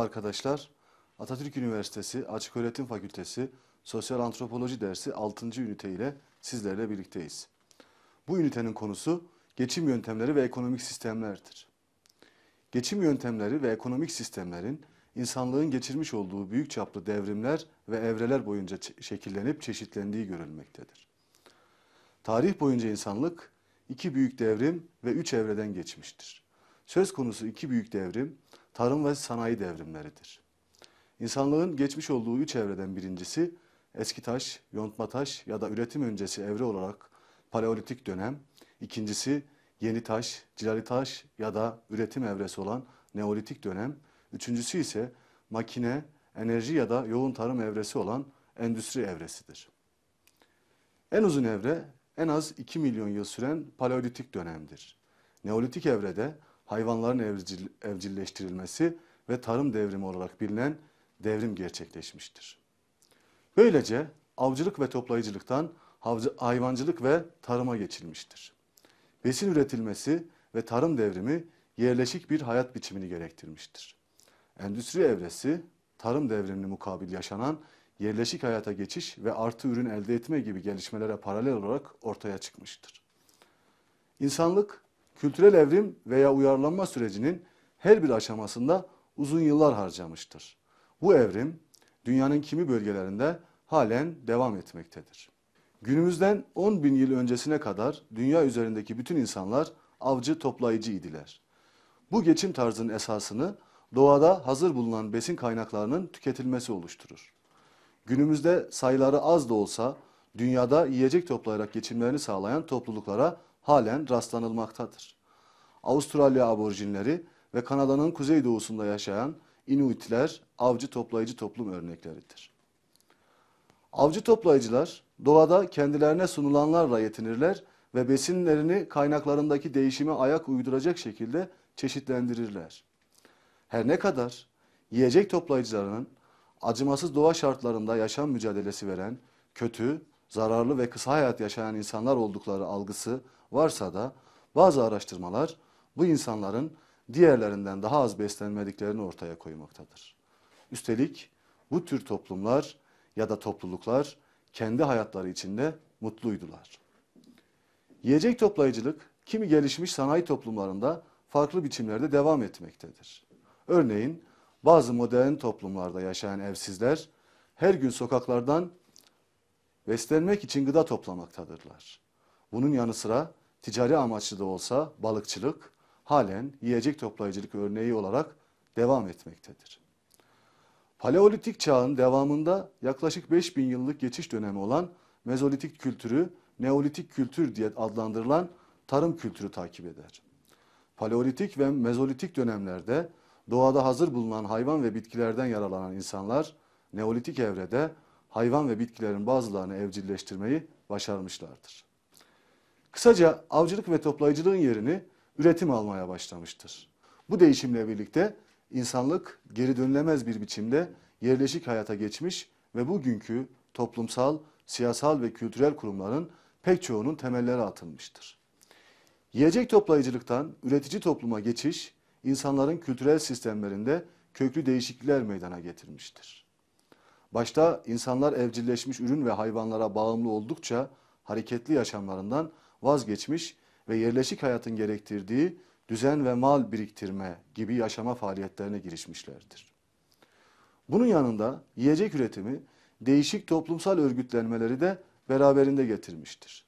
arkadaşlar. Atatürk Üniversitesi Açıköğretim Fakültesi Sosyal Antropoloji dersi 6. ünite ile sizlerle birlikteyiz. Bu ünitenin konusu geçim yöntemleri ve ekonomik sistemlerdir. Geçim yöntemleri ve ekonomik sistemlerin insanlığın geçirmiş olduğu büyük çaplı devrimler ve evreler boyunca şekillenip çeşitlendiği görülmektedir. Tarih boyunca insanlık iki büyük devrim ve üç evreden geçmiştir. Söz konusu iki büyük devrim tarım ve sanayi devrimleridir. İnsanlığın geçmiş olduğu üç evreden birincisi eski taş, yontma taş ya da üretim öncesi evre olarak paleolitik dönem, ikincisi yeni taş, cilali taş ya da üretim evresi olan neolitik dönem, üçüncüsü ise makine, enerji ya da yoğun tarım evresi olan endüstri evresidir. En uzun evre en az 2 milyon yıl süren paleolitik dönemdir. Neolitik evrede hayvanların evcil, evcilleştirilmesi ve tarım devrimi olarak bilinen devrim gerçekleşmiştir. Böylece avcılık ve toplayıcılıktan hayvancılık ve tarıma geçilmiştir. Besin üretilmesi ve tarım devrimi yerleşik bir hayat biçimini gerektirmiştir. Endüstri evresi, tarım devrimini mukabil yaşanan yerleşik hayata geçiş ve artı ürün elde etme gibi gelişmelere paralel olarak ortaya çıkmıştır. İnsanlık, kültürel evrim veya uyarlanma sürecinin her bir aşamasında uzun yıllar harcamıştır. Bu evrim, dünyanın kimi bölgelerinde halen devam etmektedir. Günümüzden 10 bin yıl öncesine kadar dünya üzerindeki bütün insanlar avcı toplayıcı idiler. Bu geçim tarzının esasını doğada hazır bulunan besin kaynaklarının tüketilmesi oluşturur. Günümüzde sayıları az da olsa dünyada yiyecek toplayarak geçimlerini sağlayan topluluklara halen rastlanılmaktadır. Avustralya aborjinleri ve Kanada'nın kuzeydoğusunda yaşayan Inuitler avcı toplayıcı toplum örnekleridir. Avcı toplayıcılar doğada kendilerine sunulanlarla yetinirler ve besinlerini kaynaklarındaki değişime ayak uyduracak şekilde çeşitlendirirler. Her ne kadar yiyecek toplayıcılarının acımasız doğa şartlarında yaşam mücadelesi veren, kötü, zararlı ve kısa hayat yaşayan insanlar oldukları algısı varsa da bazı araştırmalar bu insanların diğerlerinden daha az beslenmediklerini ortaya koymaktadır. Üstelik bu tür toplumlar ya da topluluklar kendi hayatları içinde mutluydular. Yiyecek toplayıcılık kimi gelişmiş sanayi toplumlarında farklı biçimlerde devam etmektedir. Örneğin bazı modern toplumlarda yaşayan evsizler her gün sokaklardan beslenmek için gıda toplamaktadırlar. Bunun yanı sıra ticari amaçlı da olsa balıkçılık halen yiyecek toplayıcılık örneği olarak devam etmektedir. Paleolitik çağın devamında yaklaşık 5000 yıllık geçiş dönemi olan Mezolitik kültürü Neolitik kültür diye adlandırılan tarım kültürü takip eder. Paleolitik ve Mezolitik dönemlerde doğada hazır bulunan hayvan ve bitkilerden yaralanan insanlar Neolitik evrede hayvan ve bitkilerin bazılarını evcilleştirmeyi başarmışlardır. Kısaca avcılık ve toplayıcılığın yerini üretim almaya başlamıştır. Bu değişimle birlikte insanlık geri dönülemez bir biçimde yerleşik hayata geçmiş ve bugünkü toplumsal, siyasal ve kültürel kurumların pek çoğunun temelleri atılmıştır. Yiyecek toplayıcılıktan üretici topluma geçiş, insanların kültürel sistemlerinde köklü değişiklikler meydana getirmiştir. Başta insanlar evcilleşmiş ürün ve hayvanlara bağımlı oldukça hareketli yaşamlarından vazgeçmiş ve yerleşik hayatın gerektirdiği düzen ve mal biriktirme gibi yaşama faaliyetlerine girişmişlerdir. Bunun yanında yiyecek üretimi değişik toplumsal örgütlenmeleri de beraberinde getirmiştir.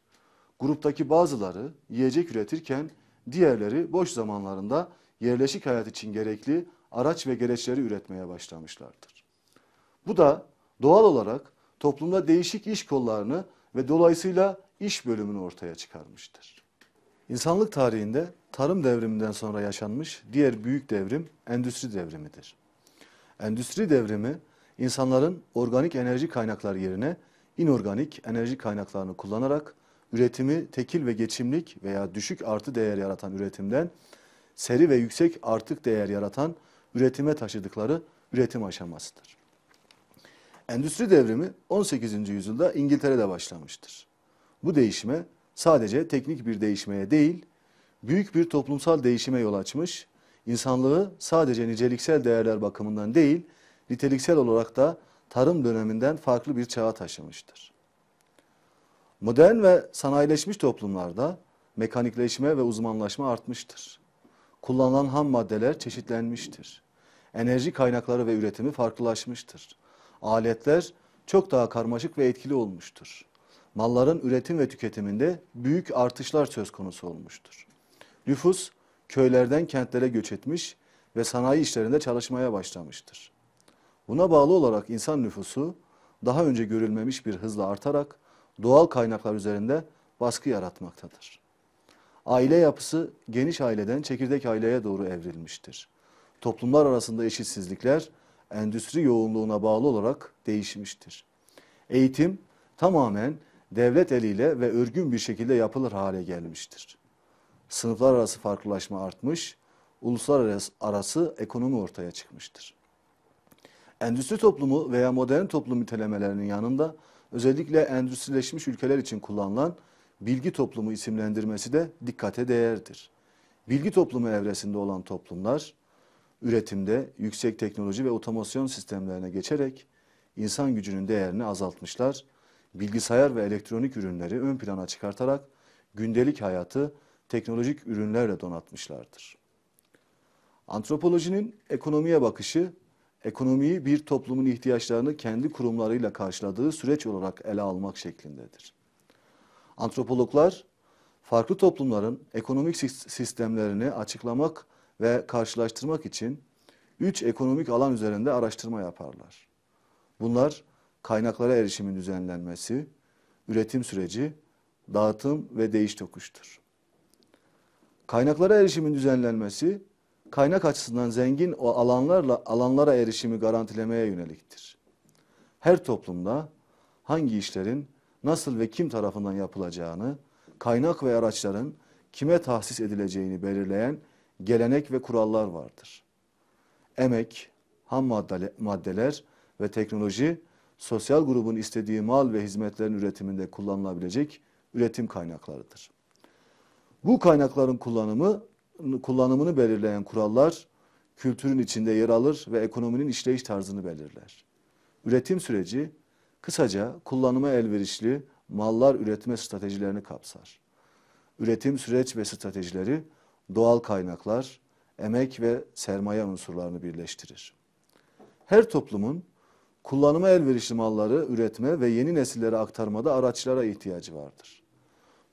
Gruptaki bazıları yiyecek üretirken diğerleri boş zamanlarında yerleşik hayat için gerekli araç ve gereçleri üretmeye başlamışlardır. Bu da doğal olarak toplumda değişik iş kollarını ve dolayısıyla iş bölümünü ortaya çıkarmıştır. İnsanlık tarihinde tarım devriminden sonra yaşanmış diğer büyük devrim endüstri devrimidir. Endüstri devrimi insanların organik enerji kaynakları yerine inorganik enerji kaynaklarını kullanarak üretimi tekil ve geçimlik veya düşük artı değer yaratan üretimden seri ve yüksek artık değer yaratan üretime taşıdıkları üretim aşamasıdır. Endüstri devrimi 18. yüzyılda İngiltere'de başlamıştır. Bu değişime sadece teknik bir değişmeye değil, büyük bir toplumsal değişime yol açmış, insanlığı sadece niceliksel değerler bakımından değil, niteliksel olarak da tarım döneminden farklı bir çağa taşımıştır. Modern ve sanayileşmiş toplumlarda mekanikleşme ve uzmanlaşma artmıştır. Kullanılan ham maddeler çeşitlenmiştir. Enerji kaynakları ve üretimi farklılaşmıştır. Aletler çok daha karmaşık ve etkili olmuştur. Malların üretim ve tüketiminde büyük artışlar söz konusu olmuştur. Nüfus köylerden kentlere göç etmiş ve sanayi işlerinde çalışmaya başlamıştır. Buna bağlı olarak insan nüfusu daha önce görülmemiş bir hızla artarak doğal kaynaklar üzerinde baskı yaratmaktadır. Aile yapısı geniş aileden çekirdek aileye doğru evrilmiştir. Toplumlar arasında eşitsizlikler endüstri yoğunluğuna bağlı olarak değişmiştir. Eğitim tamamen devlet eliyle ve örgün bir şekilde yapılır hale gelmiştir. Sınıflar arası farklılaşma artmış, uluslararası arası ekonomi ortaya çıkmıştır. Endüstri toplumu veya modern toplum nitelemelerinin yanında özellikle endüstrileşmiş ülkeler için kullanılan bilgi toplumu isimlendirmesi de dikkate değerdir. Bilgi toplumu evresinde olan toplumlar üretimde yüksek teknoloji ve otomasyon sistemlerine geçerek insan gücünün değerini azaltmışlar. Bilgisayar ve elektronik ürünleri ön plana çıkartarak gündelik hayatı teknolojik ürünlerle donatmışlardır. Antropolojinin ekonomiye bakışı, ekonomiyi bir toplumun ihtiyaçlarını kendi kurumlarıyla karşıladığı süreç olarak ele almak şeklindedir. Antropologlar, farklı toplumların ekonomik sistemlerini açıklamak ve karşılaştırmak için üç ekonomik alan üzerinde araştırma yaparlar. Bunlar kaynaklara erişimin düzenlenmesi, üretim süreci, dağıtım ve değiş tokuştur. Kaynaklara erişimin düzenlenmesi, kaynak açısından zengin o alanlarla alanlara erişimi garantilemeye yöneliktir. Her toplumda hangi işlerin nasıl ve kim tarafından yapılacağını, kaynak ve araçların kime tahsis edileceğini belirleyen gelenek ve kurallar vardır. Emek, ham maddeler ve teknoloji sosyal grubun istediği mal ve hizmetlerin üretiminde kullanılabilecek üretim kaynaklarıdır. Bu kaynakların kullanımı kullanımını belirleyen kurallar kültürün içinde yer alır ve ekonominin işleyiş tarzını belirler. Üretim süreci kısaca kullanıma elverişli mallar üretme stratejilerini kapsar. Üretim süreç ve stratejileri doğal kaynaklar, emek ve sermaye unsurlarını birleştirir. Her toplumun kullanıma elverişli malları üretme ve yeni nesillere aktarmada araçlara ihtiyacı vardır.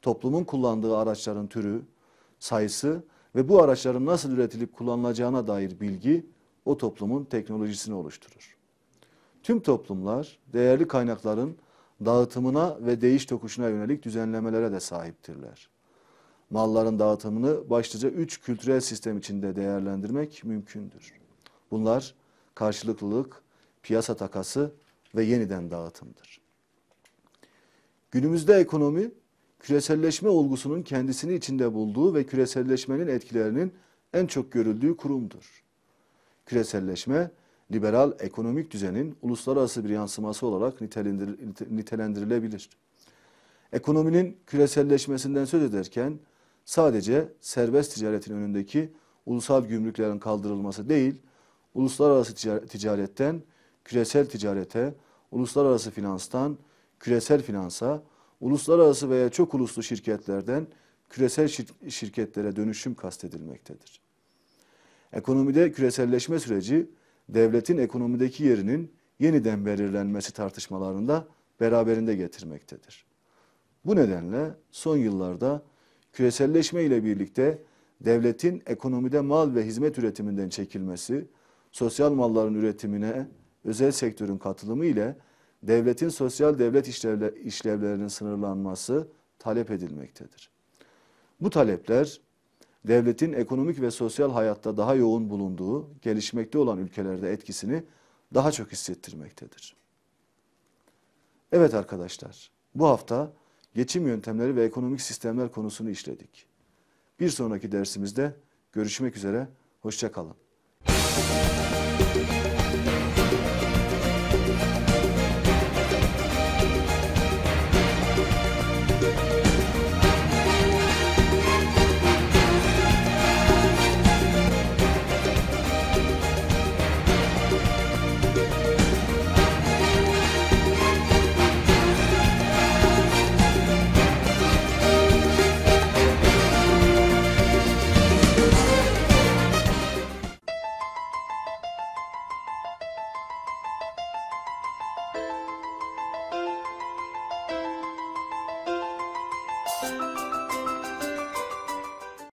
Toplumun kullandığı araçların türü, sayısı ve bu araçların nasıl üretilip kullanılacağına dair bilgi o toplumun teknolojisini oluşturur. Tüm toplumlar değerli kaynakların dağıtımına ve değiş tokuşuna yönelik düzenlemelere de sahiptirler malların dağıtımını başlıca üç kültürel sistem içinde değerlendirmek mümkündür. Bunlar karşılıklılık, piyasa takası ve yeniden dağıtımdır. Günümüzde ekonomi küreselleşme olgusunun kendisini içinde bulduğu ve küreselleşmenin etkilerinin en çok görüldüğü kurumdur. Küreselleşme, liberal ekonomik düzenin uluslararası bir yansıması olarak nitelendirilebilir. Ekonominin küreselleşmesinden söz ederken sadece serbest ticaretin önündeki ulusal gümrüklerin kaldırılması değil, uluslararası ticaretten küresel ticarete, uluslararası finanstan küresel finansa, uluslararası veya çok uluslu şirketlerden küresel şirketlere dönüşüm kastedilmektedir. Ekonomide küreselleşme süreci devletin ekonomideki yerinin yeniden belirlenmesi tartışmalarında beraberinde getirmektedir. Bu nedenle son yıllarda küreselleşme ile birlikte devletin ekonomide mal ve hizmet üretiminden çekilmesi, sosyal malların üretimine özel sektörün katılımı ile devletin sosyal devlet işlevlerinin sınırlanması talep edilmektedir. Bu talepler devletin ekonomik ve sosyal hayatta daha yoğun bulunduğu gelişmekte olan ülkelerde etkisini daha çok hissettirmektedir. Evet arkadaşlar, bu hafta geçim yöntemleri ve ekonomik sistemler konusunu işledik. Bir sonraki dersimizde görüşmek üzere, hoşçakalın.